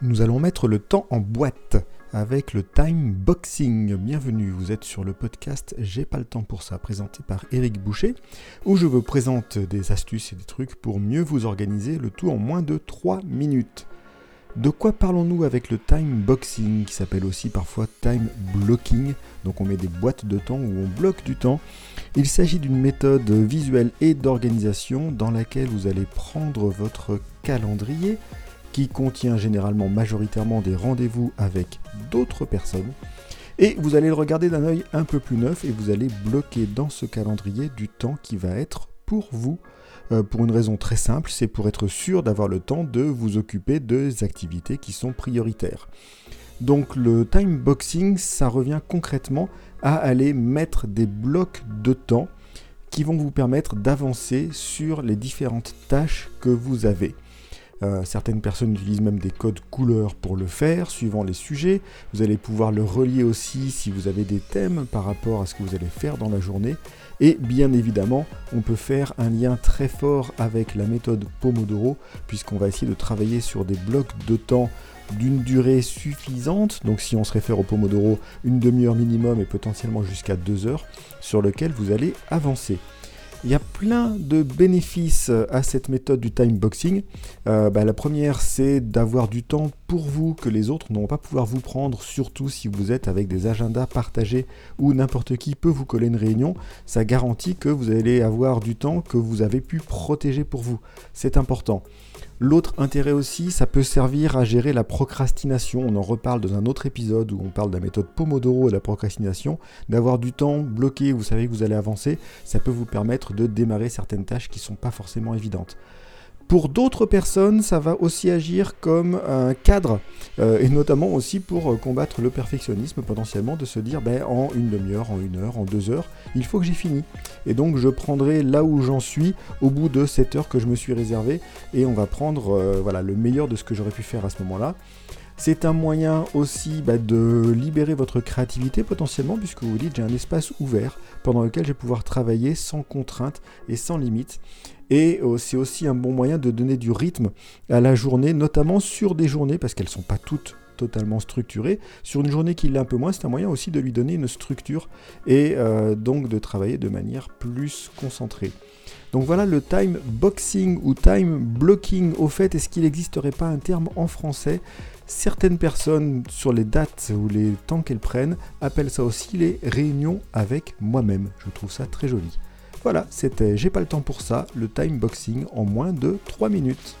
Nous allons mettre le temps en boîte avec le time boxing. Bienvenue, vous êtes sur le podcast J'ai pas le temps pour ça, présenté par Eric Boucher, où je vous présente des astuces et des trucs pour mieux vous organiser, le tout en moins de 3 minutes. De quoi parlons-nous avec le time boxing, qui s'appelle aussi parfois time blocking? Donc on met des boîtes de temps où on bloque du temps. Il s'agit d'une méthode visuelle et d'organisation dans laquelle vous allez prendre votre calendrier, qui contient généralement majoritairement des rendez-vous avec d'autres personnes. Et vous allez le regarder d'un œil un peu plus neuf et vous allez bloquer dans ce calendrier du temps qui va être pour vous. Euh, pour une raison très simple, c'est pour être sûr d'avoir le temps de vous occuper des activités qui sont prioritaires. Donc le time boxing, ça revient concrètement à aller mettre des blocs de temps qui vont vous permettre d'avancer sur les différentes tâches que vous avez. Euh, certaines personnes utilisent même des codes couleurs pour le faire, suivant les sujets. Vous allez pouvoir le relier aussi si vous avez des thèmes par rapport à ce que vous allez faire dans la journée. Et bien évidemment, on peut faire un lien très fort avec la méthode Pomodoro, puisqu'on va essayer de travailler sur des blocs de temps d'une durée suffisante, donc si on se réfère au Pomodoro, une demi-heure minimum et potentiellement jusqu'à deux heures, sur lequel vous allez avancer. Il y a plein de bénéfices à cette méthode du time boxing. Euh, bah, la première, c'est d'avoir du temps pour vous que les autres n'ont pas pouvoir vous prendre, surtout si vous êtes avec des agendas partagés où n'importe qui peut vous coller une réunion. Ça garantit que vous allez avoir du temps que vous avez pu protéger pour vous. C'est important. L'autre intérêt aussi, ça peut servir à gérer la procrastination. On en reparle dans un autre épisode où on parle de la méthode Pomodoro et la procrastination. D'avoir du temps bloqué, vous savez que vous allez avancer, ça peut vous permettre de démarrer certaines tâches qui ne sont pas forcément évidentes. Pour d'autres personnes, ça va aussi agir comme un cadre, euh, et notamment aussi pour euh, combattre le perfectionnisme potentiellement, de se dire ben, en une demi-heure, en une heure, en deux heures, il faut que j'ai fini. Et donc je prendrai là où j'en suis au bout de cette heure que je me suis réservé, et on va prendre euh, voilà, le meilleur de ce que j'aurais pu faire à ce moment-là. C'est un moyen aussi bah, de libérer votre créativité potentiellement, puisque vous dites j'ai un espace ouvert pendant lequel je vais pouvoir travailler sans contrainte et sans limite. Et euh, c'est aussi un bon moyen de donner du rythme à la journée, notamment sur des journées, parce qu'elles ne sont pas toutes totalement structurées. Sur une journée qui l'est un peu moins, c'est un moyen aussi de lui donner une structure et euh, donc de travailler de manière plus concentrée. Donc voilà le time boxing ou time blocking. Au fait, est-ce qu'il n'existerait pas un terme en français? Certaines personnes, sur les dates ou les temps qu'elles prennent, appellent ça aussi les réunions avec moi-même. Je trouve ça très joli. Voilà, c'était J'ai pas le temps pour ça, le time boxing en moins de 3 minutes.